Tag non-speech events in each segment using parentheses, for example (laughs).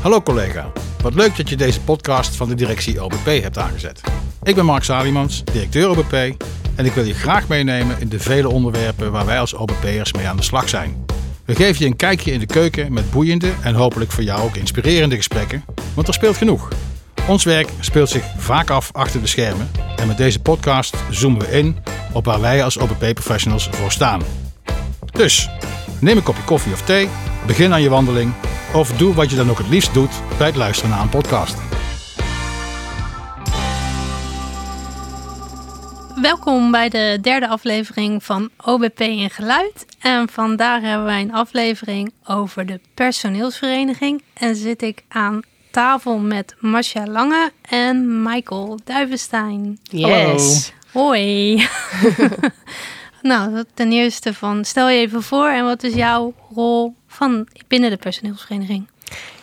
Hallo collega, wat leuk dat je deze podcast van de directie OBP hebt aangezet. Ik ben Mark Salimans, directeur OBP en ik wil je graag meenemen in de vele onderwerpen waar wij als OBP'ers mee aan de slag zijn. We geven je een kijkje in de keuken met boeiende en hopelijk voor jou ook inspirerende gesprekken, want er speelt genoeg. Ons werk speelt zich vaak af achter de schermen en met deze podcast zoomen we in op waar wij als OBP-professionals voor staan. Dus neem een kopje koffie of thee, begin aan je wandeling of doe wat je dan ook het liefst doet bij het luisteren naar een podcast. Welkom bij de derde aflevering van OBP in Geluid. En vandaag hebben wij een aflevering over de personeelsvereniging. En zit ik aan tafel met Masha Lange en Michael Duivenstein. Yes. Hoi. (laughs) nou, ten eerste van stel je even voor en wat is jouw rol van binnen de personeelsvereniging?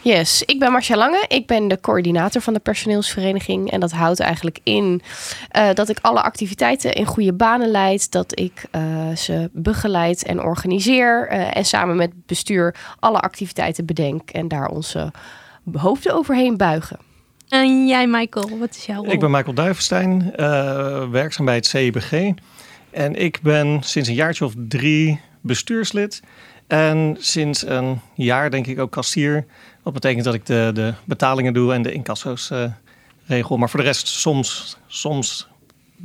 Yes, ik ben Marcia Lange. Ik ben de coördinator van de personeelsvereniging. En dat houdt eigenlijk in uh, dat ik alle activiteiten in goede banen leid. Dat ik uh, ze begeleid en organiseer. Uh, en samen met het bestuur alle activiteiten bedenk. En daar onze hoofden overheen buigen. En jij, Michael, wat is jouw rol? Ik ben Michael Duivenstein, werkzaam bij het CIBG. En ik ben sinds een jaartje of drie bestuurslid. En sinds een jaar denk ik ook kastier. Wat betekent dat ik de, de betalingen doe en de incasso's uh, regel. Maar voor de rest soms, soms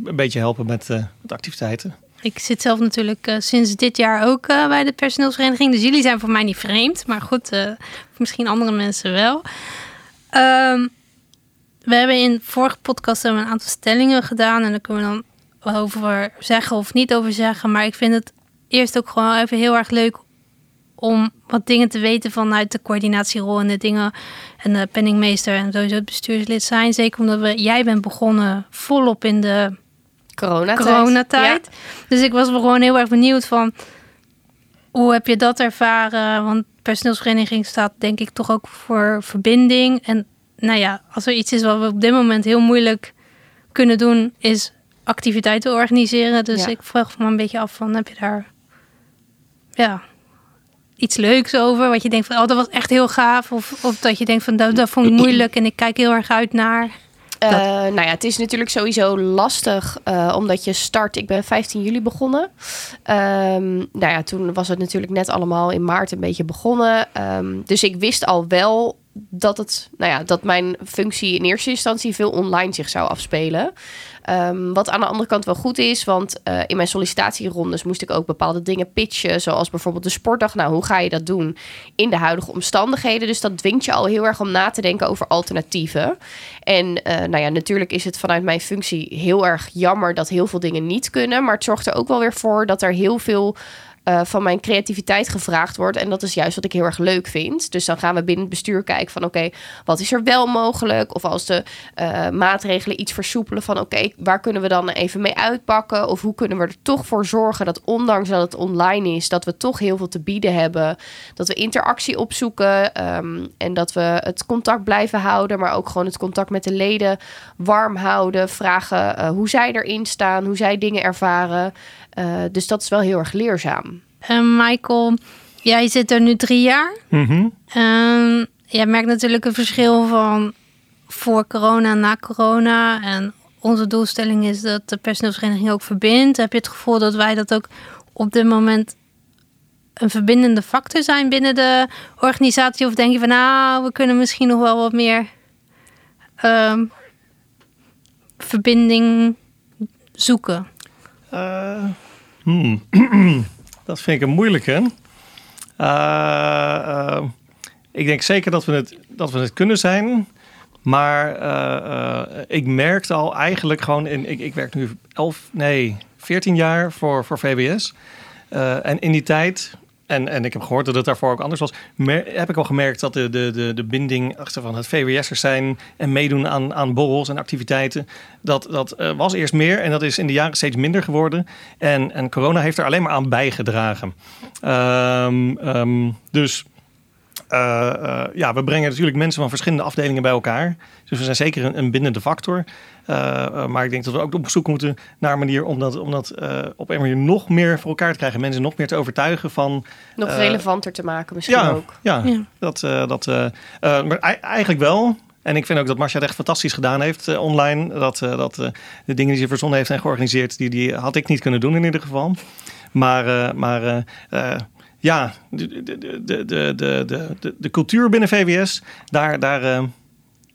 een beetje helpen met, uh, met activiteiten. Ik zit zelf natuurlijk uh, sinds dit jaar ook bij de personeelsvereniging. Dus jullie zijn voor mij niet vreemd. Maar goed, misschien andere mensen wel. Um, we hebben in vorige podcast een aantal stellingen gedaan. En daar kunnen we dan over zeggen of niet over zeggen. Maar ik vind het eerst ook gewoon even heel erg leuk om wat dingen te weten vanuit de coördinatierol en de dingen en de penningmeester en sowieso het bestuurslid zijn. Zeker omdat we, jij bent begonnen volop in de coronatijd. coronatijd. Dus ik was gewoon heel erg benieuwd van hoe heb je dat ervaren? Want personeelsvereniging staat denk ik toch ook voor verbinding. En nou ja, als er iets is wat we op dit moment heel moeilijk kunnen doen, is activiteiten organiseren. Dus ik vraag me een beetje af van heb je daar ja, iets leuks over? Wat je denkt van, oh, dat was echt heel gaaf. Of, of dat je denkt van, dat, dat vond ik moeilijk en ik kijk heel erg uit naar. Uh, nou ja, het is natuurlijk sowieso lastig uh, omdat je start. Ik ben 15 juli begonnen. Um, nou ja, toen was het natuurlijk net allemaal in maart een beetje begonnen. Um, dus ik wist al wel dat, het, nou ja, dat mijn functie in eerste instantie veel online zich zou afspelen. Um, wat aan de andere kant wel goed is, want uh, in mijn sollicitatierondes moest ik ook bepaalde dingen pitchen, zoals bijvoorbeeld de sportdag. Nou, hoe ga je dat doen in de huidige omstandigheden? Dus dat dwingt je al heel erg om na te denken over alternatieven. En uh, nou ja, natuurlijk is het vanuit mijn functie heel erg jammer dat heel veel dingen niet kunnen, maar het zorgt er ook wel weer voor dat er heel veel uh, van mijn creativiteit gevraagd wordt. En dat is juist wat ik heel erg leuk vind. Dus dan gaan we binnen het bestuur kijken van oké, wat is er wel mogelijk? Of als de uh, maatregelen iets versoepelen van oké, waar kunnen we dan even mee uitpakken? Of hoe kunnen we er toch voor zorgen dat ondanks dat het online is, dat we toch heel veel te bieden hebben. Dat we interactie opzoeken um, en dat we het contact blijven houden, maar ook gewoon het contact met de leden warm houden. Vragen uh, hoe zij erin staan, hoe zij dingen ervaren. Uh, dus dat is wel heel erg leerzaam. En Michael, jij zit er nu drie jaar. Mm -hmm. jij merkt natuurlijk een verschil van voor corona en na corona. En onze doelstelling is dat de personeelsvereniging ook verbindt. Heb je het gevoel dat wij dat ook op dit moment een verbindende factor zijn binnen de organisatie? Of denk je van nou, we kunnen misschien nog wel wat meer um, verbinding zoeken? Uh, hmm. (clears throat) dat vind ik een moeilijke. Uh, uh, ik denk zeker dat we het, dat we het kunnen zijn. Maar ik merkte al eigenlijk gewoon in. Ik, ik werk nu 11, nee, 14 jaar voor, voor VBS. en in die tijd en, en ik heb gehoord dat het daarvoor ook anders was. Heb ik al gemerkt dat de, de, de, binding achter van het VWS'ers zijn en meedoen aan, aan borrels en activiteiten. Dat, dat uh, was eerst meer en dat is in de jaren steeds minder geworden. En, en corona heeft er alleen maar aan bijgedragen. Um, um, dus eh, eh, ja, we brengen natuurlijk mensen van verschillende afdelingen bij elkaar. Dus we zijn zeker een, een bindende factor. Eh, eh, maar ik denk dat we ook op zoek moeten naar een manier om dat, om dat eh, op een manier nog meer voor elkaar te krijgen. Mensen nog meer te overtuigen van. Nog relevanter te maken, misschien ook. Ja, ja. dat. dat maar eigenlijk wel. En ik vind ook dat Marcia het echt fantastisch gedaan heeft online. Dat, dat de dingen die ze verzonnen heeft en georganiseerd, die, die had ik niet kunnen doen in ieder geval. Maar, maar ja, de, de, de, de, de, de, de cultuur binnen VWS, daar. daar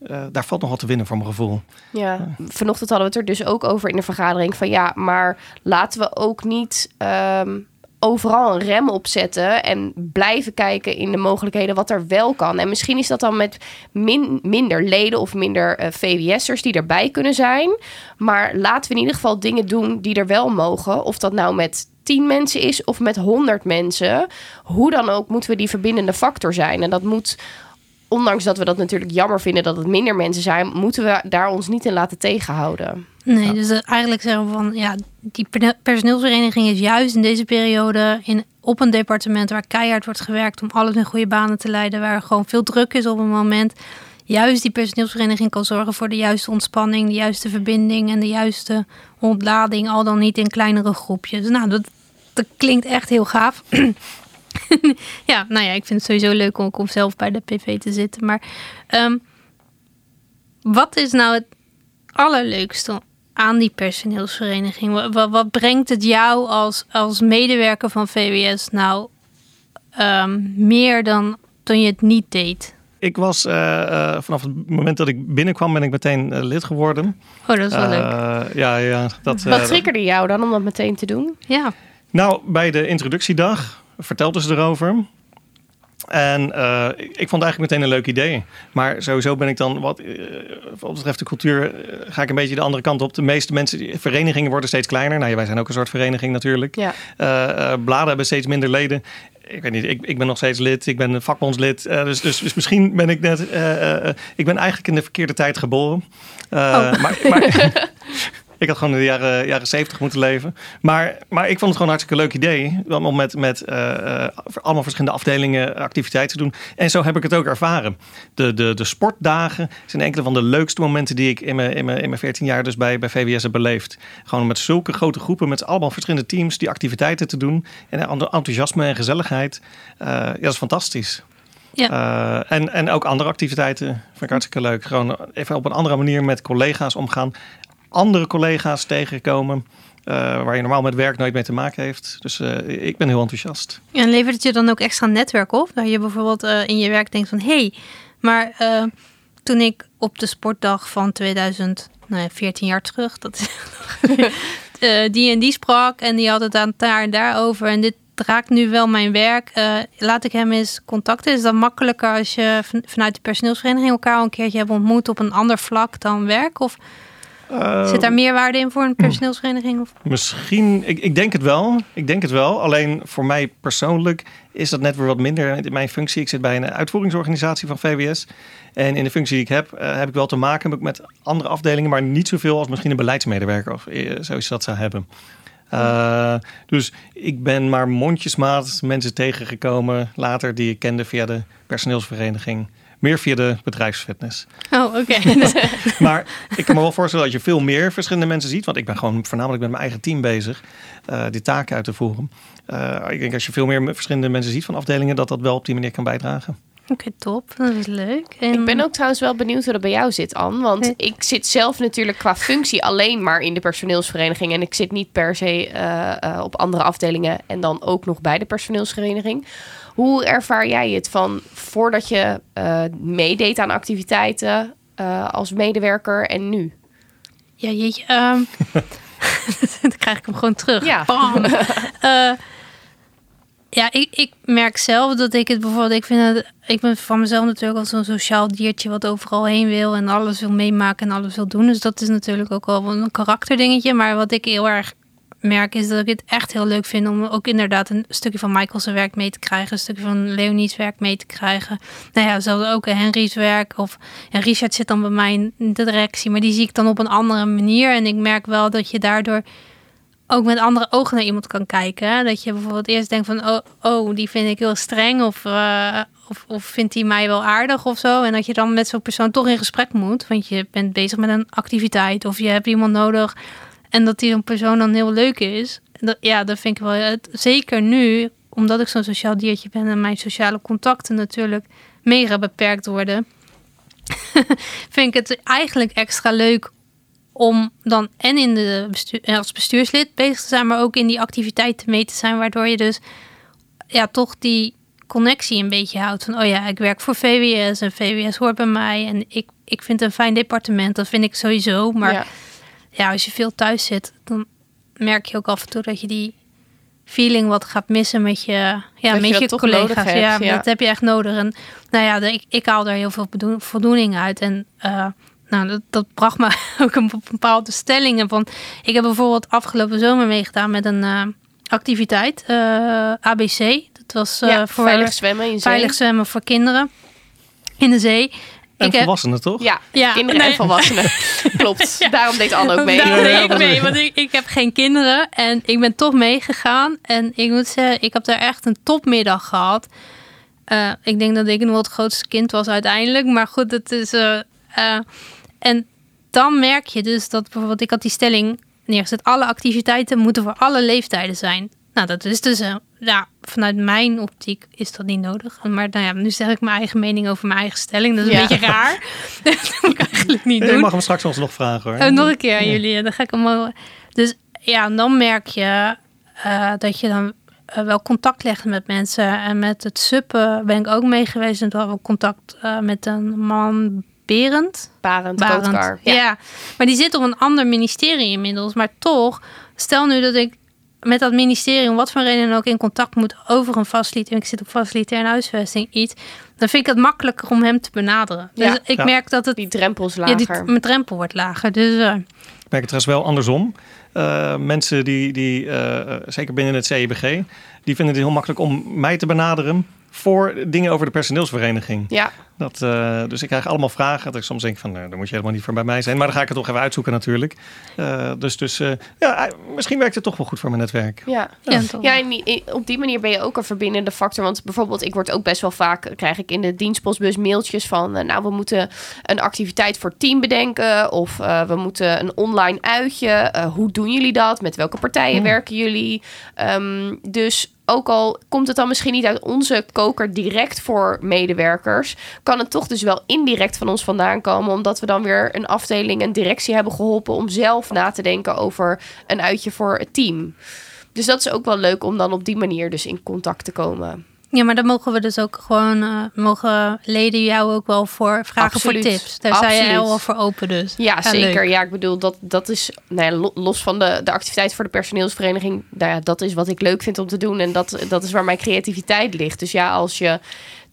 eh, daar valt nog wat te winnen voor mijn gevoel. Ja, vanochtend hadden we het er dus ook over in de vergadering van ja, maar laten we ook niet ehm, overal een rem op zetten en blijven kijken in de mogelijkheden wat er wel kan. En misschien is dat dan met min, minder leden of minder eh, VWS'ers die erbij kunnen zijn. Maar laten we in ieder geval dingen doen die er wel mogen. Of dat nou met 10 mensen is of met 100 mensen. Hoe dan ook moeten we die verbindende factor zijn. En dat moet ondanks dat we dat natuurlijk jammer vinden dat het minder mensen zijn, moeten we daar ons niet in laten tegenhouden. Nee, dus eh, eigenlijk zeggen we van ja, die per- personeelsvereniging is juist in deze periode in, op een departement waar keihard wordt gewerkt om alles in goede banen te leiden, waar gewoon veel druk is op een moment. Juist die personeelsvereniging kan zorgen voor de juiste ontspanning, de juiste verbinding en de juiste ontlading, al dan niet in kleinere groepjes. Nou, dat, dat klinkt echt heel gaaf. (clears throat) (laughs) ja, nou ja, ik vind het sowieso leuk om, om zelf bij de PV te zitten. Maar ehm, wat is nou het allerleukste aan die personeelsvereniging? Wat, wat, wat brengt het jou als, als medewerker van VWS nou ehm, meer dan toen je het niet deed? Ik was eh, eh, vanaf het moment dat ik binnenkwam, ben ik meteen eh, lid geworden. Oh, dat is wel leuk. Eh, Ja, ja. Dat, Wat triggerde jou dan om dat meteen te doen? Ja, Nou, bij de introductiedag vertelden ze erover. En eh, ik ik vond het eigenlijk meteen een leuk idee. Maar sowieso ben ik dan, wat, eh, wat betreft de cultuur, eh, ga ik een beetje de andere kant op. De meeste mensen, die- verenigingen worden steeds kleiner. Nou, ja, wij zijn ook een soort vereniging natuurlijk. Ja. Bladen hebben steeds minder leden. Ik weet niet, ik, ik ben nog steeds lid. Ik ben een vakbondslid. Dus, dus, dus misschien ben ik net... ik ben eigenlijk in de verkeerde tijd geboren. Oh. maar, maar (laughs) (laughs) ik had gewoon in de jaren, jaren 70 moeten leven. Maar, maar ik vond het gewoon een hartstikke leuk idee. Om met, met eh, eh, allemaal verschillende afdelingen activiteiten te doen. En zo heb ik het ook ervaren. De, de, de sportdagen zijn enkele van de leukste momenten die ik in mijn, in mijn, in mijn 14 jaar dus bij, bij VWS heb beleefd. Gewoon met zulke grote groepen, met allemaal verschillende teams die activiteiten te doen. En enthousiasme en gezelligheid. Eh, ja, dat is fantastisch. Ja. Eh, en, en ook andere activiteiten vind ik hartstikke leuk. Gewoon even op een andere manier met collega's omgaan. Andere collega's tegenkomen. eh, waar je normaal met werk nooit mee te maken heeft. Dus eh, ik ben heel enthousiast. en levert het je dan ook extra netwerk op? Dat je bijvoorbeeld eh, in je werk denkt van... hé, hey, maar toen ik op de sportdag van 2000, nou ja, 14 jaar terug... Dat (laughs) die en die sprak en die had het aan daar en daarover... en dit raakt nu wel mijn werk. Laat ik hem eens contacten. Is dat makkelijker als je van- vanuit de personeelsvereniging... elkaar een keertje hebt ontmoet op een ander vlak dan werk? Of Zit daar meerwaarde in voor een personeelsvereniging? Of? Misschien, ik, ik denk het wel. Ik denk het wel. Alleen voor mij persoonlijk is dat net weer wat minder in mijn functie. Ik zit bij een uitvoeringsorganisatie van VWS. En in de functie die ik heb, eh, heb ik wel te maken met andere afdelingen, maar niet zoveel als misschien een beleidsmedewerker of eh, zoiets dat zou hebben. Eh, dus ik ben maar mondjesmaat mensen tegengekomen later die ik kende via de personeelsvereniging. Meer via de bedrijfsfitness. Oh, oké. (laughs) Maar ik kan me wel voorstellen dat je veel meer verschillende mensen ziet. Want ik ben gewoon voornamelijk met mijn eigen team bezig. eh, die taken uit te voeren. Eh, ik denk als je veel meer verschillende mensen ziet van afdelingen. dat dat wel op die manier kan bijdragen. Oké, top. Dat is leuk. En, Ik ben ook trouwens wel benieuwd hoe dat bij jou zit, Anne. Want Nee. ik zit zelf natuurlijk qua functie alleen maar in de personeelsvereniging. En ik zit niet per se eh, eh, op andere afdelingen en dan ook nog bij de personeelsvereniging. Hoe ervaar jij het van voordat je eh, meedeed aan activiteiten als medewerker en nu? Ja, jeetje. ehm, (laughs) dan krijg ik hem gewoon terug. Ja. Bam. (laughs) Ja, ik, ik merk zelf dat ik het bijvoorbeeld... Ik, vind het, ik ben van mezelf natuurlijk al zo'n sociaal diertje... wat overal heen wil en alles wil meemaken en alles wil doen. Dus dat is natuurlijk ook wel een karakterdingetje. Maar wat ik heel erg merk is dat ik het echt heel leuk vind... om ook inderdaad een stukje van Michael's werk mee te krijgen. Een stukje van Leonie's werk mee te krijgen. Nou ja, zelfs ook Henry's werk. Of ja, Richard zit dan bij mij in de directie... maar die zie ik dan op een andere manier. En ik merk wel dat je daardoor ook met andere ogen naar iemand kan kijken. Dat je bijvoorbeeld eerst denkt van, oh, oh die vind ik heel streng. Of, eh, of, of vindt hij mij wel aardig of zo. En dat je dan met zo'n persoon toch in gesprek moet. Want je bent bezig met een activiteit of je hebt iemand nodig. En dat die persoon dan heel leuk is. Dat, ja, dat vind ik wel. Het, zeker nu, omdat ik zo'n sociaal diertje ben en mijn sociale contacten natuurlijk mega beperkt worden. (laughs) vind ik het eigenlijk extra leuk om dan en in de bestuur, als bestuurslid bezig te zijn, maar ook in die activiteiten mee te zijn, waardoor je dus ja, toch die connectie een beetje houdt. Van, oh ja, ik werk voor VWS en VWS hoort bij mij. En ik, ik vind een fijn departement, dat vind ik sowieso. Maar ja. ja, als je veel thuis zit, dan merk je ook af en toe dat je die feeling wat gaat missen met je, ja, met je, je collega's. ja, ja, dat heb je echt nodig. En nou ja, ik, ik haal daar heel veel voldoening uit. En uh, nou, dat, dat bracht me (laughs) ook een bepaalde stellingen. Van, ik heb bijvoorbeeld afgelopen zomer meegedaan met een uh, activiteit, uh, ABC. Dat was uh, voor veilig zwemmen in zee. Veilig zwemmen voor kinderen in de zee. En ik volwassenen, heb... toch? Ja, ja kinderen nee. en volwassenen. (laughs) Klopt. Ja. Daarom deed Anne ook mee. Daarom deed ik mee, want ik, ik heb geen kinderen. En ik ben toch meegegaan. En ik moet zeggen, ik heb daar echt een topmiddag gehad. Uh, ik denk dat ik nog het grootste kind was uiteindelijk. Maar goed, het is... Uh, uh, en dan merk je dus dat bijvoorbeeld... Ik had die stelling neergezet. Alle activiteiten moeten voor alle leeftijden zijn. Nou, dat is dus ja, vanuit mijn optiek is dat niet nodig. Maar nou ja, nu zeg ik mijn eigen mening over mijn eigen stelling. Dat is een beetje raar. (laughs) dat moet ik eigenlijk niet (laughs) doen. Je mag hem straks ons nog vragen hoor. Uh, nog een keer aan jullie. Dan ga ik hem Dus ja, dan merk je uh, dat je dan uh, wel contact legt met mensen. En met het suppen ben ik ook mee geweest. En toen hadden we contact met een man, Berend. Barend, Barend. Ja. ja, maar die zit op een ander ministerie inmiddels. Maar toch, stel nu dat ik met dat ministerie, om wat voor reden ook, in contact moet over een facilitair. Ik zit op facilitaire huisvesting, iets. Dan vind ik het makkelijker om hem te benaderen. Dus ja. ik merk dat het. Die drempels lager. Ja, die, mijn drempel wordt lager. Dus. Uh, ik merk het trouwens wel andersom. Uh, mensen die, die uh, zeker binnen het CEBG, die vinden het heel makkelijk om mij te benaderen voor dingen over de personeelsvereniging. Ja. Dat, uh, dus ik krijg allemaal vragen. Dat ik soms denk van, nou, dan moet je helemaal niet voor bij mij zijn. Maar dan ga ik het toch even uitzoeken natuurlijk. Uh, dus dus uh, ja, misschien werkt het toch wel goed voor mijn netwerk. Ja, ja. ja en op die manier ben je ook een verbindende factor. Want bijvoorbeeld, ik word ook best wel vaak, krijg ik in de dienstpostbus mailtjes van, nou, we moeten een activiteit voor team bedenken. Of we moeten een online uitje. hoe doen jullie dat? Met welke partijen werken jullie? Um, dus ook al komt het dan misschien niet uit onze koker direct voor medewerkers, kan het toch dus wel indirect van ons vandaan komen, omdat we dan weer een afdeling, een directie hebben geholpen om zelf na te denken over een uitje voor het team. Dus dat is ook wel leuk om dan op die manier dus in contact te komen. Ja, maar dan mogen we dus ook gewoon, uh, mogen leden jou ook wel voor vragen Absoluut. voor tips. Daar zijn je wel voor open dus. Ja, zeker. Ja, ik bedoel, dat, dat is nou ja, los van de, de activiteit voor de personeelsvereniging. Nou ja, dat is wat ik leuk vind om te doen. En dat, dat is waar mijn creativiteit ligt. Dus ja, als je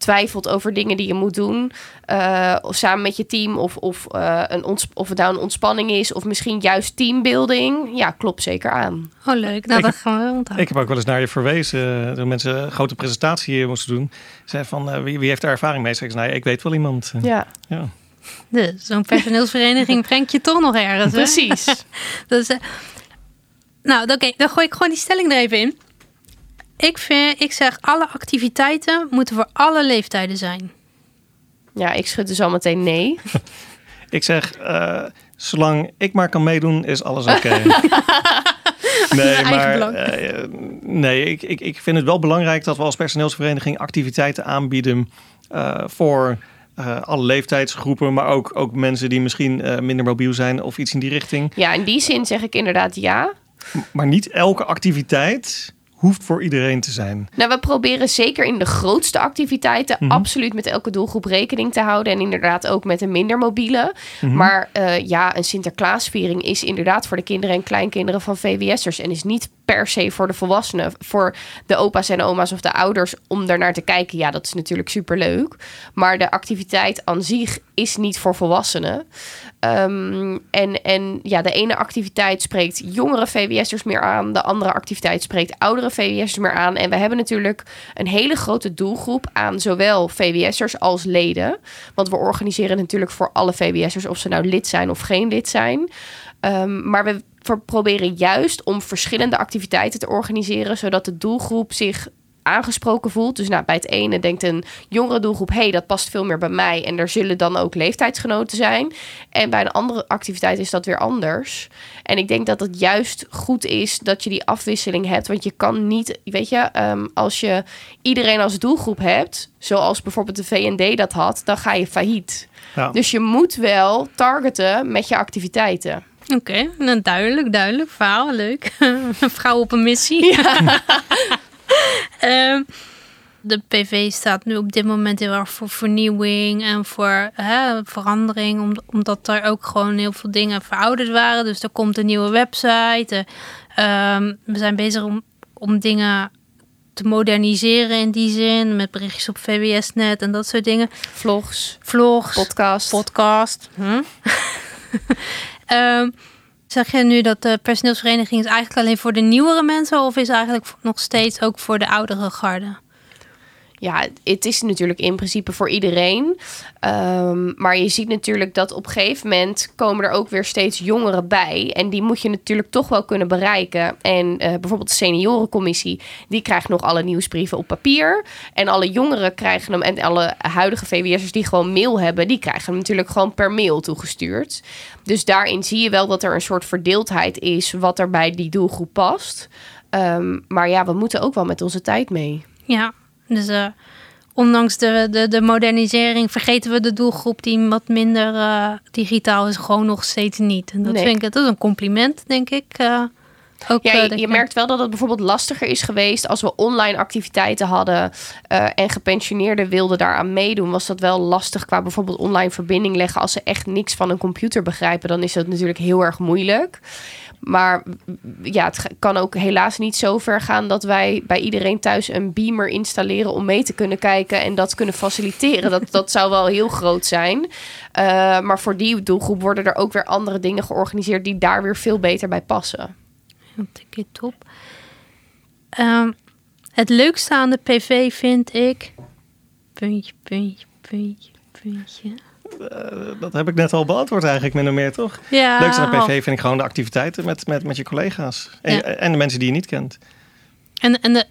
twijfelt over dingen die je moet doen. Uh, of samen met je team. Of, of, uh, een of het nou een ontspanning is. Of misschien juist teambuilding. Ja, klopt zeker aan. Oh, leuk. Nou, ik, dat gaan we onthouden. Ik heb ook wel eens naar je verwezen. Toen mensen een grote presentatie hier moesten doen. Zei van, uh, wie, wie, heeft daar ervaring mee? Zeg ik, nou, ik weet wel iemand. Ja. ja. Dus zo'n personeelsvereniging (laughs) brengt je toch nog ergens. Precies. (laughs) dus, nou, oké. Dan gooi ik gewoon die stelling er even in. Ik, vind, ik zeg, alle activiteiten moeten voor alle leeftijden zijn. Ja, ik schud dus al meteen nee. (laughs) ik zeg, uh, zolang ik maar kan meedoen, is alles oké. Okay. (laughs) nee, maar uh, nee, ik, ik, ik vind het wel belangrijk dat we als personeelsvereniging activiteiten aanbieden uh, voor alle leeftijdsgroepen, maar ook, ook mensen die misschien minder mobiel zijn of iets in die richting. Ja, in die zin zeg ik inderdaad ja. Maar niet elke activiteit hoeft voor iedereen te zijn. Nou, we proberen zeker in de grootste activiteiten mhm. absoluut met elke doelgroep rekening te houden. En inderdaad ook met een minder mobiele. Mhm. Maar uh, ja, een Sinterklaasviering is inderdaad voor de kinderen en kleinkinderen van VWS'ers. En is niet per se voor de volwassenen. Voor de opa's en oma's of de ouders om daarnaar te kijken. Ja, dat is natuurlijk superleuk. Maar de activiteit aan zich is niet voor volwassenen. Um, en, en ja, de ene activiteit spreekt jongere VWS'ers meer aan. De andere activiteit spreekt oudere VWS'ers meer aan. En we hebben natuurlijk een hele grote doelgroep aan zowel VWS'ers als leden. Want we organiseren natuurlijk voor alle VWS'ers of ze nou lid zijn of geen lid zijn. Um, maar we proberen juist om verschillende activiteiten te organiseren, zodat de doelgroep zich aangesproken voelt. Dus nou, bij het ene denkt een jongere doelgroep... hé, hey, dat past veel meer bij mij. En er zullen dan ook leeftijdsgenoten zijn. En bij een andere activiteit is dat weer anders. En ik denk dat het juist goed is dat je die afwisseling hebt. Want je kan niet, weet je, ehm, als je iedereen als doelgroep hebt... zoals bijvoorbeeld de VND dat had, dan ga je failliet. Ja. Dus je moet wel targeten met je activiteiten. Oké, nou, duidelijk, duidelijk. Verhaal, leuk. Een (laughs) vrouw op een missie. (laughs) Ehm, de PV staat nu op dit moment heel erg voor vernieuwing en voor hè, verandering. om- Omdat er ook gewoon heel veel dingen verouderd waren. Dus er komt een nieuwe website. eh, ehm, we zijn bezig om, om dingen te moderniseren in die zin. Met berichtjes op VWS-net en dat soort dingen. Vlogs, Vlogs, podcast. podcast. Huh? (laughs) Ehm, zeg je nu dat de personeelsvereniging is eigenlijk alleen voor de nieuwere mensen of is eigenlijk nog steeds ook voor de oudere garde? Ja, het is natuurlijk in principe voor iedereen. Ehm, maar je ziet natuurlijk dat op een gegeven moment komen er ook weer steeds jongeren bij. En die moet je natuurlijk toch wel kunnen bereiken. En eh, bijvoorbeeld de seniorencommissie, die krijgt nog alle nieuwsbrieven op papier. En alle jongeren krijgen hem, en alle huidige VWS'ers die gewoon mail hebben, die krijgen hem natuurlijk gewoon per mail toegestuurd. Dus daarin zie je wel dat er een soort verdeeldheid is wat er bij die doelgroep past. Ehm, maar ja, we moeten ook wel met onze tijd mee. Ja, dus eh, ondanks de, de, de modernisering vergeten we de doelgroep die wat minder eh, digitaal is gewoon nog steeds niet. En dat Nee. vind ik dat is een compliment, denk ik. eh, ook, Ja, je, merkt wel dat het bijvoorbeeld lastiger is geweest als we online activiteiten hadden en gepensioneerden wilden daaraan meedoen. Was dat wel lastig qua bijvoorbeeld online verbinding leggen. Als ze echt niks van een computer begrijpen, dan is dat natuurlijk heel erg moeilijk. Maar ja, het kan ook helaas niet zo ver gaan dat wij bij iedereen thuis een beamer installeren om mee te kunnen kijken en dat kunnen faciliteren. Dat, dat zou wel heel groot zijn. Eh, maar voor die doelgroep worden er ook weer andere dingen georganiseerd die daar weer veel beter bij passen. Een tikje top. Ehm, het leukste aan de PV vind ik. Puntje, puntje, puntje, puntje. Eh, dat heb ik net al beantwoord eigenlijk, min of meer, toch? Ja, Leukste aan de oh. PV vind ik gewoon de activiteiten met, met, met je collega's. En, Ja. en de mensen die je niet kent. En, en de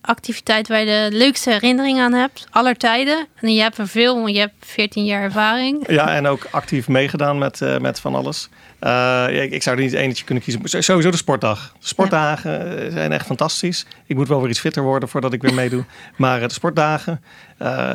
activiteit waar je de leukste herinnering aan hebt, aller tijden. En je hebt er veel, want je hebt 14 jaar ervaring. Ja, en ook actief meegedaan met, eh, met van alles. Eh, ik, ik zou er niet eentje kunnen kiezen. Sowieso de sportdag. De sportdagen zijn echt fantastisch. Ik moet wel weer iets fitter worden voordat ik weer meedoe. Maar de sportdagen.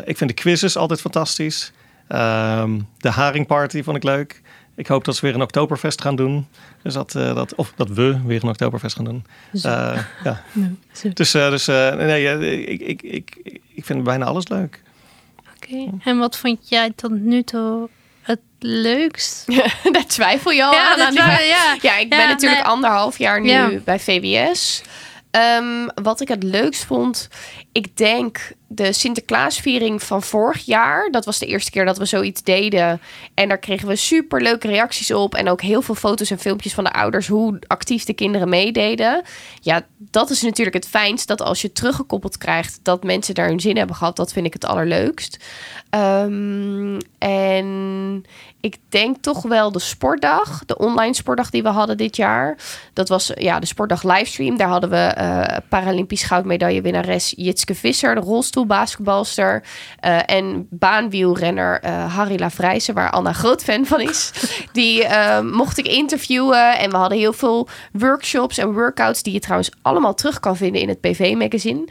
ik vind de quizzes altijd fantastisch. Ehm, de haringparty vond ik leuk. Ik hoop dat ze weer een Oktoberfest gaan doen. Dus dat, eh, dat, of dat we weer een Oktoberfest gaan doen. Eh, ja. (laughs) Zo. Dus, eh, dus eh, nee, ik, ik, ik, ik vind bijna alles leuk. Oké. En wat vond jij tot nu toe het leukst? (laughs) Daar twijfel je al Ja, aan. ja. ja, ik ben natuurlijk nee. anderhalf jaar nu Ja. bij VWS. Ehm, wat ik het leukst vond, ik denk de Sinterklaasviering van vorig jaar. Dat was de eerste keer dat we zoiets deden. En daar kregen we super leuke reacties op. En ook heel veel foto's en filmpjes van de ouders hoe actief de kinderen meededen. Ja, dat is natuurlijk het fijnst. Dat als je teruggekoppeld krijgt dat mensen daar hun zin hebben gehad. Dat vind ik het allerleukst. Ehm, en ik denk toch wel de sportdag, de online sportdag die we hadden dit jaar. Dat was ja, de sportdag livestream. Daar hadden we eh Paralympisch goudmedaillewinnares Jitske Visser, de rolstoelbasketbalster. eh en baanwielrenner eh Harry Lavrijsen, waar Anna groot fan van is. (laughs) Die mocht ik interviewen. En we hadden heel veel workshops en workouts die je trouwens allemaal terug kan vinden in het PV-magazine.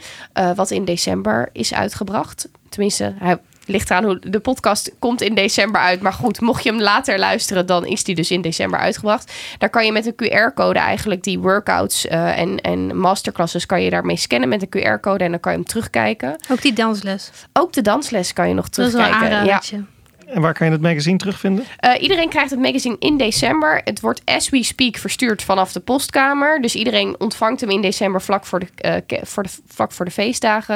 wat in december is uitgebracht. Tenminste, hij ligt eraan hoe de podcast komt in december uit. Maar goed, mocht je hem later luisteren, dan is die dus in december uitgebracht. Daar kan je met een QR-code eigenlijk die workouts eh, en, en masterclasses kan je daarmee scannen met een QR-code en dan kan je hem terugkijken. Ook die dansles. Ook de dansles kan je nog Dat is wel een terugkijken. Ja. En waar kan je het magazine terugvinden? Eh, iedereen krijgt het magazine in december. Het wordt as we speak verstuurd vanaf de postkamer. Dus iedereen ontvangt hem in december vlak voor de, eh, voor de, vlak voor de feestdagen.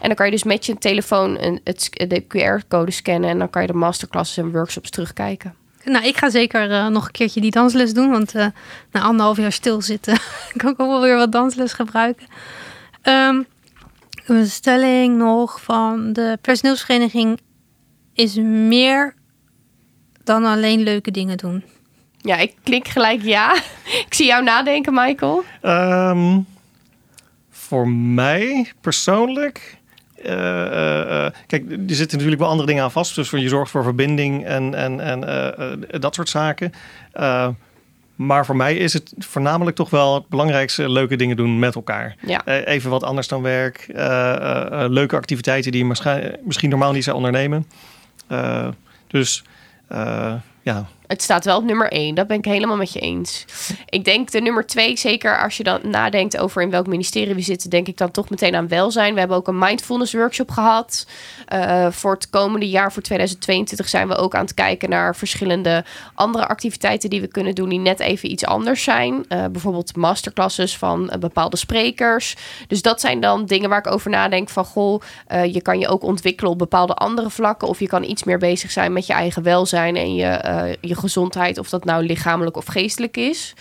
En dan kan je dus met je telefoon een, het, de QR-code scannen. En dan kan je de masterclasses en workshops terugkijken. Nou, ik ga zeker eh, nog een keertje die dansles doen. Want eh, na anderhalf jaar stilzitten (laughs) kan ik ook wel weer wat dansles gebruiken. Ehm, een stelling nog van de personeelsvereniging is meer dan alleen leuke dingen doen. Ja, ik klik gelijk ja. (laughs) ik zie jou nadenken, Michael. Ehm, voor mij persoonlijk. eh, eh, eh, kijk, er zitten natuurlijk wel andere dingen aan vast. Dus voor je zorgt voor verbinding en, en, en eh, eh, dat soort zaken. Eh, maar voor mij is het voornamelijk toch wel het belangrijkste leuke dingen doen met elkaar. Ja. Eh, even wat anders dan werk. Eh, eh, eh, leuke activiteiten die je misschien normaal niet zou ondernemen. Eh, dus eh, ja, Het staat wel op nummer 1. Dat ben ik helemaal met je eens. Ik denk de nummer 2, zeker als je dan nadenkt over in welk ministerie we zitten, denk ik dan toch meteen aan welzijn. We hebben ook een mindfulness workshop gehad. Eh, voor het komende jaar, voor 2022, zijn we ook aan het kijken naar verschillende andere activiteiten die we kunnen doen, die net even iets anders zijn. Eh, bijvoorbeeld masterclasses van eh, bepaalde sprekers. Dus dat zijn dan dingen waar ik over nadenk van, goh, je kan je ook ontwikkelen op bepaalde andere vlakken. Of je kan iets meer bezig zijn met je eigen welzijn en je, eh, gezondheid. Of dat nou lichamelijk of geestelijk is.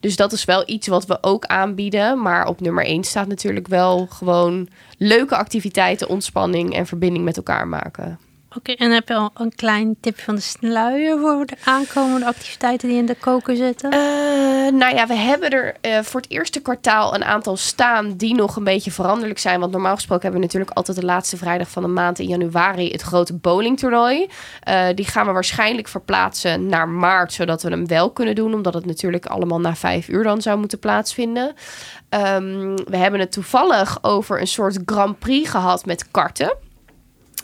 Dus dat is wel iets wat we ook aanbieden. Maar op nummer 1 staat natuurlijk wel gewoon leuke activiteiten, ontspanning en verbinding met elkaar maken. Oké, en heb je al een klein tipje van de sluier voor de aankomende activiteiten die in de koker zitten? Eh, nou ja, we hebben er eh, voor het eerste kwartaal een aantal staan die nog een beetje veranderlijk zijn. Want normaal gesproken hebben we natuurlijk altijd de laatste vrijdag van de maand in januari het grote bowlingtoernooi. Eh, die gaan we waarschijnlijk verplaatsen naar maart, zodat we hem wel kunnen doen. Omdat het natuurlijk allemaal na vijf uur dan zou moeten plaatsvinden. Ehm, we hebben het toevallig over een soort Grand Prix gehad met karten.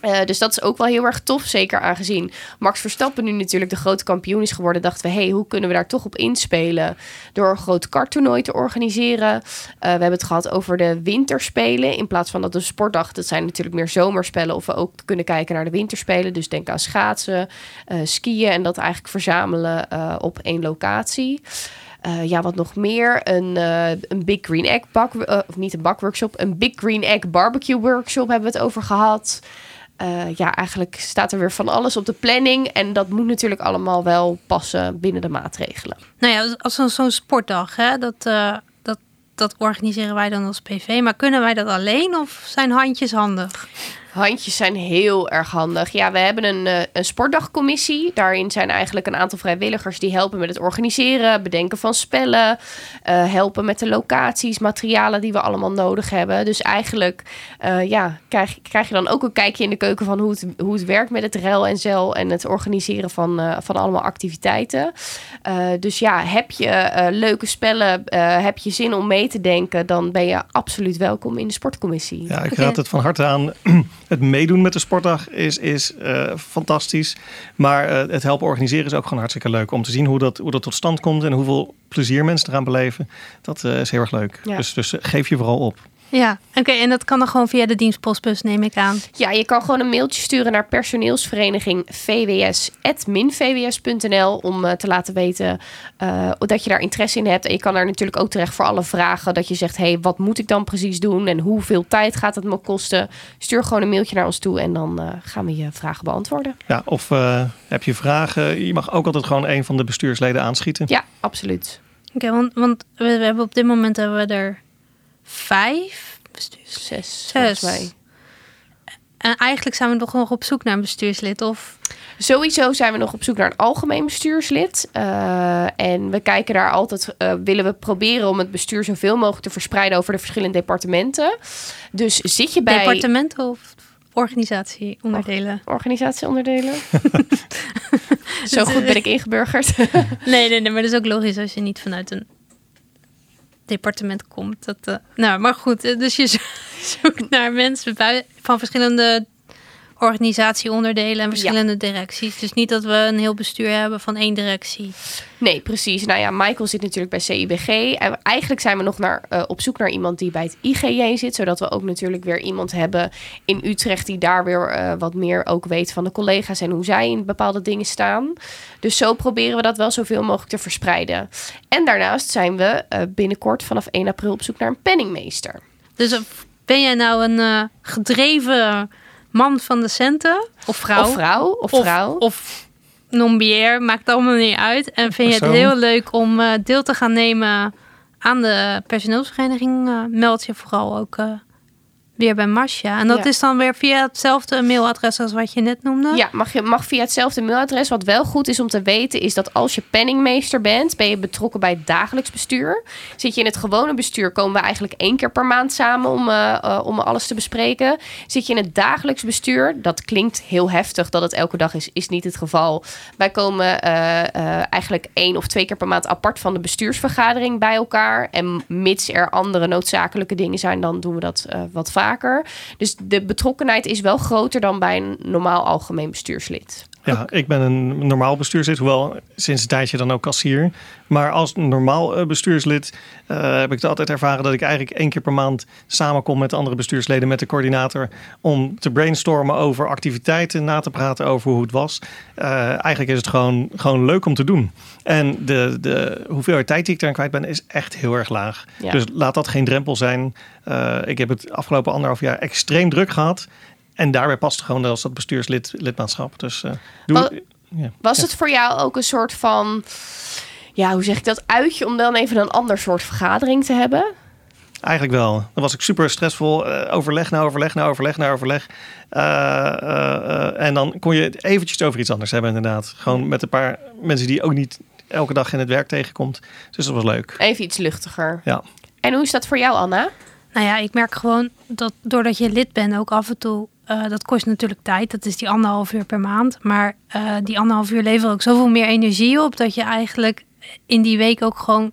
Eh, dus dat is ook wel heel erg tof. Zeker aangezien Max Verstappen nu natuurlijk de grote kampioen is geworden. Dachten we, hey, hoe kunnen we daar toch op inspelen? Door een groot karttoernooi te organiseren. Eh, we hebben het gehad over de winterspelen. In plaats van dat een sportdag, dat zijn natuurlijk meer zomerspellen. Of we ook kunnen kijken naar de winterspelen. Dus denk aan schaatsen, eh, skiën en dat eigenlijk verzamelen op één locatie. Ja, wat nog meer? Een, een Big Green Egg bak... of niet een bakworkshop. Een Big Green Egg barbecue workshop hebben we het over gehad. Eh, ja, eigenlijk staat er weer van alles op de planning. En dat moet natuurlijk allemaal wel passen binnen de maatregelen. Nou ja, als zo'n sportdag, hè, dat, eh, dat, dat organiseren wij dan als PV. Maar kunnen wij dat alleen of zijn handjes handig? Handjes zijn heel erg handig. Ja, we hebben een, eh, een sportdagcommissie. Daarin zijn eigenlijk een aantal vrijwilligers die helpen met het organiseren, bedenken van spellen, eh, helpen met de locaties, materialen die we allemaal nodig hebben. Dus eigenlijk eh, ja, krijg, krijg je dan ook een kijkje in de keuken van hoe het, hoe het werkt met het rel en zel en het organiseren van, eh, van allemaal activiteiten. Eh, dus ja, heb je leuke spellen, eh, heb je zin om mee te denken, dan ben je absoluut welkom in de sportcommissie. Ja, ik raad het van harte aan. (clears throat) Het meedoen met de sportdag is, is eh, fantastisch. Maar eh, het helpen organiseren is ook gewoon hartstikke leuk. Om te zien hoe dat, hoe dat tot stand komt en hoeveel plezier mensen eraan beleven. Dat eh, is heel erg leuk. Ja. Dus, dus geef je vooral op. Ja, oké. en dat kan dan gewoon via de dienstpostbus, neem ik aan. Ja, je kan gewoon een mailtje sturen naar personeelsvereniging vws.minvws.nl om eh, te laten weten eh, dat je daar interesse in hebt. En je kan daar natuurlijk ook terecht voor alle vragen. Dat je zegt, hey, wat moet ik dan precies doen? En hoeveel tijd gaat het me kosten? Stuur gewoon een mailtje naar ons toe en dan eh, gaan we je vragen beantwoorden. Ja, of eh, heb je vragen? Je mag ook altijd gewoon een van de bestuursleden aanschieten. Ja, absoluut. Oké, want, want we, we hebben op dit moment hebben we er vijf. Zes, Zes. mij. En eigenlijk zijn we nog nog op zoek naar een bestuurslid. Of Sowieso zijn we nog op zoek naar een algemeen bestuurslid. Eh, en we kijken daar altijd, eh, willen we proberen om het bestuur zoveel mogelijk te verspreiden over de verschillende departementen. Dus zit je bij departementen of organisatieonderdelen. organisatieonderdelen? (laughs) Zo goed ben ik ingeburgerd. Nee, nee, nee, maar dat is ook logisch als je niet vanuit een departement komt. Dat, eh, nou, maar goed, eh, dus je zo- (laughs) zoekt naar mensen van verschillende organisatieonderdelen en verschillende directies. Dus niet dat we een heel bestuur hebben van één directie. Nee, precies. Nou ja, Michael zit natuurlijk bij CIBG. En eigenlijk zijn we nog naar, eh, op zoek naar iemand die bij het IGJ zit. Zodat we ook natuurlijk weer iemand hebben in Utrecht die daar weer eh, wat meer ook weet van de collega's en hoe zij in bepaalde dingen staan. Dus zo proberen we dat wel zoveel mogelijk te verspreiden. En daarnaast zijn we eh, binnenkort vanaf 1 april op zoek naar een penningmeester. Dus ben jij nou een gedreven man van de centen? Of vrouw? Of vrouw, of vrouw. Of non-biair, maakt allemaal niet uit. En vind je het heel leuk om eh, deel te gaan nemen aan de personeelsvereniging? eh, meld je vooral ook eh, weer bij Masha. En dat Ja. is dan weer via hetzelfde mailadres als wat je net noemde? Ja, mag, je, mag via hetzelfde mailadres. Wat wel goed is om te weten, is dat als je penningmeester bent, ben je betrokken bij het dagelijks bestuur. Zit je in het gewone bestuur, komen we eigenlijk één keer per maand samen om, eh, eh, om alles te bespreken. Zit je in het dagelijks bestuur, dat klinkt heel heftig dat het elke dag is, is niet het geval. Wij komen eh, eigenlijk één of twee keer per maand apart van de bestuursvergadering bij elkaar. En mits er andere noodzakelijke dingen zijn, dan doen we dat wat vaker. Dus de betrokkenheid is wel groter dan bij een normaal algemeen bestuurslid. Ja, ik ben een normaal bestuurslid, hoewel sinds een tijdje dan ook kassier. Maar als normaal eh, bestuurslid eh, heb ik het altijd ervaren dat ik eigenlijk één keer per maand samenkom met andere bestuursleden, met de coördinator, om te brainstormen over activiteiten, na te praten over hoe het was. Eh, eigenlijk is het gewoon, gewoon leuk om te doen. En de, de hoeveelheid tijd die ik daarin kwijt ben, is echt heel erg laag. Ja. Dus laat dat geen drempel zijn. Ik heb het afgelopen anderhalf jaar extreem druk gehad. En daarbij past gewoon als dat bestuurslid lidmaatschap. Dus eh, doe, Wat- ja. Was Ja. het voor jou ook een soort van, ja, hoe zeg ik dat, uitje om dan even een ander soort vergadering te hebben? Eigenlijk wel. Dan was ik super stressvol. eh, overleg na overleg na overleg na overleg. Eh, en dan kon je het eventjes over iets anders hebben inderdaad. Gewoon met een paar mensen die je ook niet elke dag in het werk tegenkomt. Dus dat was leuk. Even iets luchtiger. Ja. En hoe is dat voor jou, Anna? Nou ja, ik merk gewoon dat doordat je lid bent ook af en toe... eh, dat kost natuurlijk tijd. Dat is die anderhalf uur per maand. Maar eh, die anderhalf uur levert ook zoveel meer energie op... dat je eigenlijk in die week ook gewoon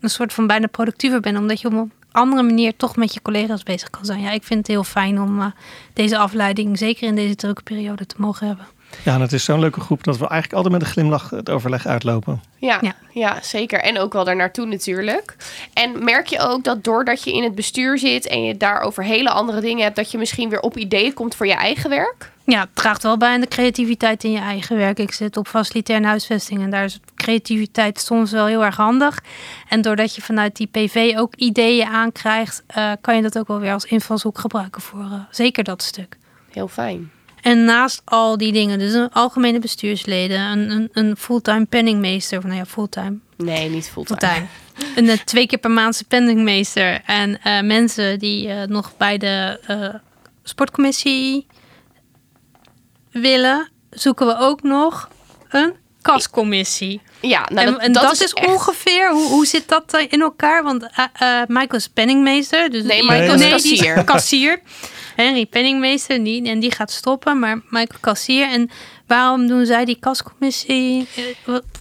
een soort van bijna productiever bent. Omdat je op een andere manier toch met je collega's bezig kan zijn. Ja, ik vind het heel fijn om eh, deze afleiding, zeker in deze drukke periode, te mogen hebben. Ja, en het is zo'n leuke groep dat we eigenlijk altijd met een glimlach het overleg uitlopen. Ja, ja. Ja. zeker. En ook wel daar naartoe natuurlijk. En merk je ook dat doordat je in het bestuur zit en je daar over hele andere dingen hebt, dat je misschien weer op ideeën komt voor je eigen werk? Ja, het draagt wel bij aan de creativiteit in je eigen werk. Ik zit op facilitaire huisvesting en daar is creativiteit soms wel heel erg handig. En doordat je vanuit die PV ook ideeën aankrijgt, eh, kan je dat ook wel weer als invalshoek gebruiken voor eh, zeker dat stuk. Heel fijn. En naast al die dingen, dus een algemene bestuursleden, een, een, een fulltime penningmeester, of nou ja, fulltime, Nee, niet fulltime. fulltime. Een eh, twee keer per maandse penningmeester en eh, mensen die eh, nog bij de sportcommissie willen, zoeken we ook nog een kascommissie. Ja, nou, en dat, en dat, is, echt- ongeveer, hoe, hoe zit dat in elkaar? Want eh, Michael is penningmeester. Dus Nee, Michael is die kassier. kassier. Henry penningmeester, die, en die gaat stoppen. Maar Michael kassier. En waarom doen zij die kascommissie?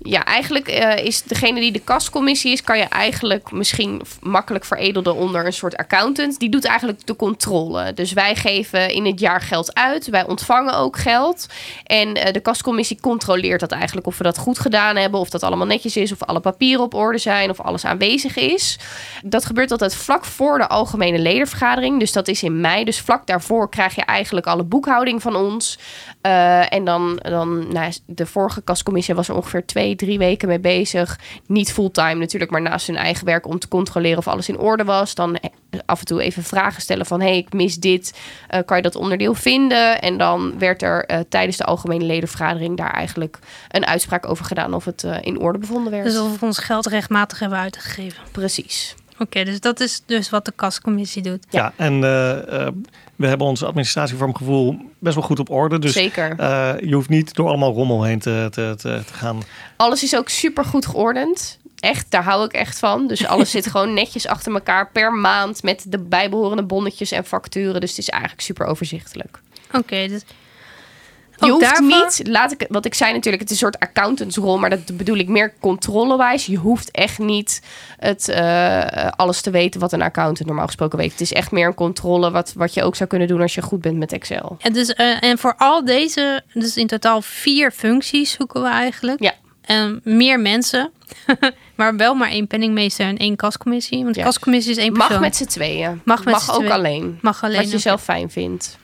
Ja, eigenlijk eh, is degene die de kascommissie is, kan je eigenlijk misschien makkelijk veredelen onder een soort accountant. Die doet eigenlijk de controle. Dus wij geven in het jaar geld uit. Wij ontvangen ook geld. En eh, de kascommissie controleert dat eigenlijk of we dat goed gedaan hebben, of dat allemaal netjes is, of alle papieren op orde zijn, of alles aanwezig is. Dat gebeurt altijd vlak voor de algemene ledenvergadering. Dus dat is in mei. Dus vlak daarvoor krijg je eigenlijk alle boekhouding van ons. Eh, en dan, dan nou, de vorige kascommissie was er ongeveer twee, drie weken mee bezig. Niet fulltime natuurlijk, maar naast hun eigen werk om te controleren of alles in orde was. Dan eh, af en toe even vragen stellen van, hé, hey, ik mis dit. Eh, kan je dat onderdeel vinden? En dan werd er tijdens de algemene ledenvergadering daar eigenlijk een uitspraak over gedaan of het in orde bevonden werd. Dus of we ons geld rechtmatig hebben uitgegeven. Precies. Oké, dus dat is dus wat de kascommissie doet. Ja, en eh, eh, we hebben onze administratie voor mijn gevoel best wel goed op orde. Dus Zeker. eh, je hoeft niet door allemaal rommel heen te, te, te, te gaan. Alles is ook super goed geordend. Echt, daar hou ik echt van. Dus alles (laughs) zit gewoon netjes achter elkaar per maand met de bijbehorende bonnetjes en facturen. Dus het is eigenlijk super overzichtelijk. Oké, dus... Je ook hoeft niet, laat ik, wat ik zei natuurlijk, het is een soort accountantsrol, maar dat bedoel ik meer controlewijs. Je hoeft echt niet het, eh, alles te weten wat een accountant normaal gesproken weet. Het is echt meer een controle wat, wat je ook zou kunnen doen als je goed bent met Excel. En, dus, eh, en voor al deze, dus in totaal vier functies zoeken we eigenlijk. Ja. En meer mensen, (laughs) maar wel maar één penningmeester en één kascommissie. Want de Ja. kascommissie is één persoon. Mag met z'n tweeën. Mag met z'n ook tweeën. alleen. Mag alleen. wat je zelf fijn vindt.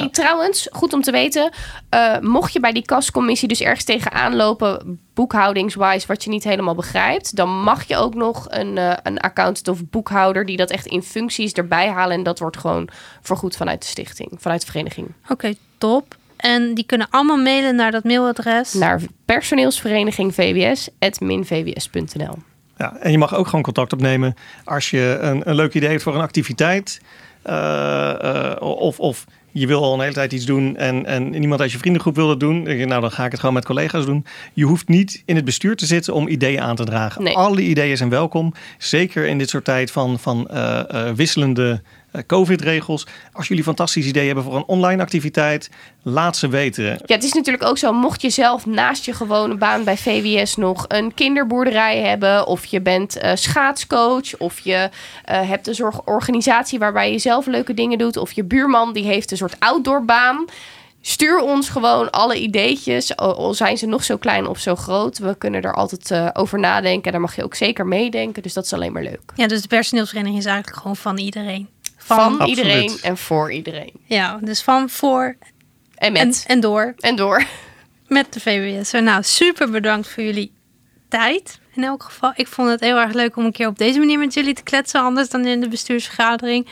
En trouwens, goed om te weten, eh, mocht je bij die kascommissie dus ergens tegenaan lopen, boekhoudingswise, wat je niet helemaal begrijpt, dan mag je ook nog een, eh, een accountant of boekhouder die dat echt in functies erbij halen. En dat wordt gewoon vergoed vanuit de stichting, vanuit de vereniging. Oké, top. En die kunnen allemaal mailen naar dat mailadres. Naar personeelsvereniging vws.minvws.nl. Ja, en je mag ook gewoon contact opnemen als je een, een leuk idee hebt voor een activiteit. Uh, of, of je wil al een hele tijd iets doen en, en niemand uit je vriendengroep wil dat doen. Nou, dan ga ik het gewoon met collega's doen. Je hoeft niet in het bestuur te zitten om ideeën aan te dragen. Nee. Alle ideeën zijn welkom. Zeker in dit soort tijd van, van uh, uh, wisselende eh, COVID-regels. Als jullie fantastisch idee hebben voor een online activiteit, laat ze weten. Ja, het is natuurlijk ook zo, mocht je zelf naast je gewone baan bij VWS nog een kinderboerderij hebben, of je bent uh, schaatscoach, of je uh, hebt een zorgorganisatie waarbij je zelf leuke dingen doet, of je buurman die heeft een soort outdoorbaan. Stuur ons gewoon alle ideetjes, al zijn ze nog zo klein of zo groot. We kunnen er altijd uh, over nadenken. Daar mag je ook zeker meedenken. Dus dat is alleen maar leuk. Ja, dus de personeelsvereniging is eigenlijk gewoon van iedereen van, iedereen en voor iedereen. Ja, dus van, voor en met. En, door. En door. Met de VWS. Nou, super bedankt voor jullie tijd. In elk geval, ik vond het heel erg leuk om een keer op deze manier met jullie te kletsen, anders dan in de bestuursvergadering.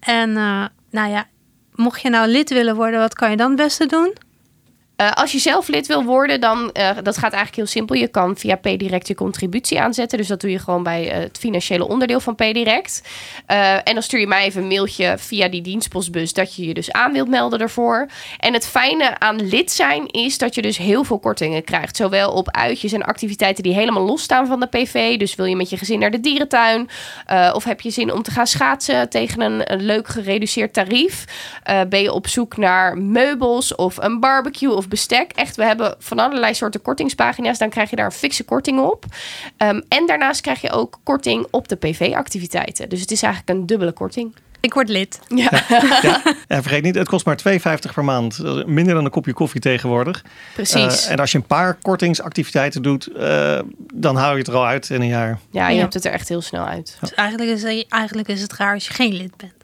En uh, nou ja, mocht je nou lid willen worden, wat kan je dan het beste doen? Uh, als je zelf lid wil worden, dan uh, dat gaat eigenlijk heel simpel. Je kan via PDirect je contributie aanzetten. Dus dat doe je gewoon bij uh, het financiële onderdeel van PDirect. en dan stuur je mij even een mailtje via die dienstpostbus dat je je dus aan wilt melden daarvoor. En het fijne aan lid zijn is dat je dus heel veel kortingen krijgt. Zowel op uitjes en activiteiten die helemaal losstaan van de PV. Dus wil je met je gezin naar de dierentuin? of heb je zin om te gaan schaatsen tegen een, een leuk gereduceerd tarief? ben je op zoek naar meubels of een barbecue of bestek. Echt, we hebben van allerlei soorten kortingspagina's. Dan krijg je daar een fikse korting op. Um, en daarnaast krijg je ook korting op de PV-activiteiten. Dus het is eigenlijk een dubbele korting. Ik word lid. Ja. ja. (laughs) ja. vergeet niet, het kost maar 2,50 per maand. Minder dan een kopje koffie tegenwoordig. Precies. Uh, en als je een paar kortingsactiviteiten doet, uh, dan hou je het er al uit in een jaar. Ja, je hebt het er echt heel snel uit. Dus eigenlijk is, eigenlijk is het raar als je geen lid bent.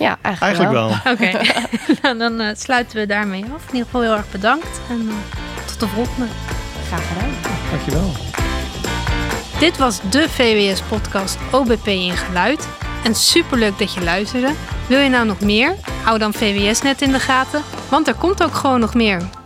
Ja, eigenlijk, eigenlijk wel. Oké, (laughs) (laughs) nou, dan uh, sluiten we daarmee af. In ieder geval heel erg bedankt en uh, tot de volgende. Graag gedaan. Dankjewel. Dit was de VWS-podcast OBP in Geluid. En superleuk dat je luisterde. Wil je nou nog meer? Hou dan VWS net in de gaten, want er komt ook gewoon nog meer.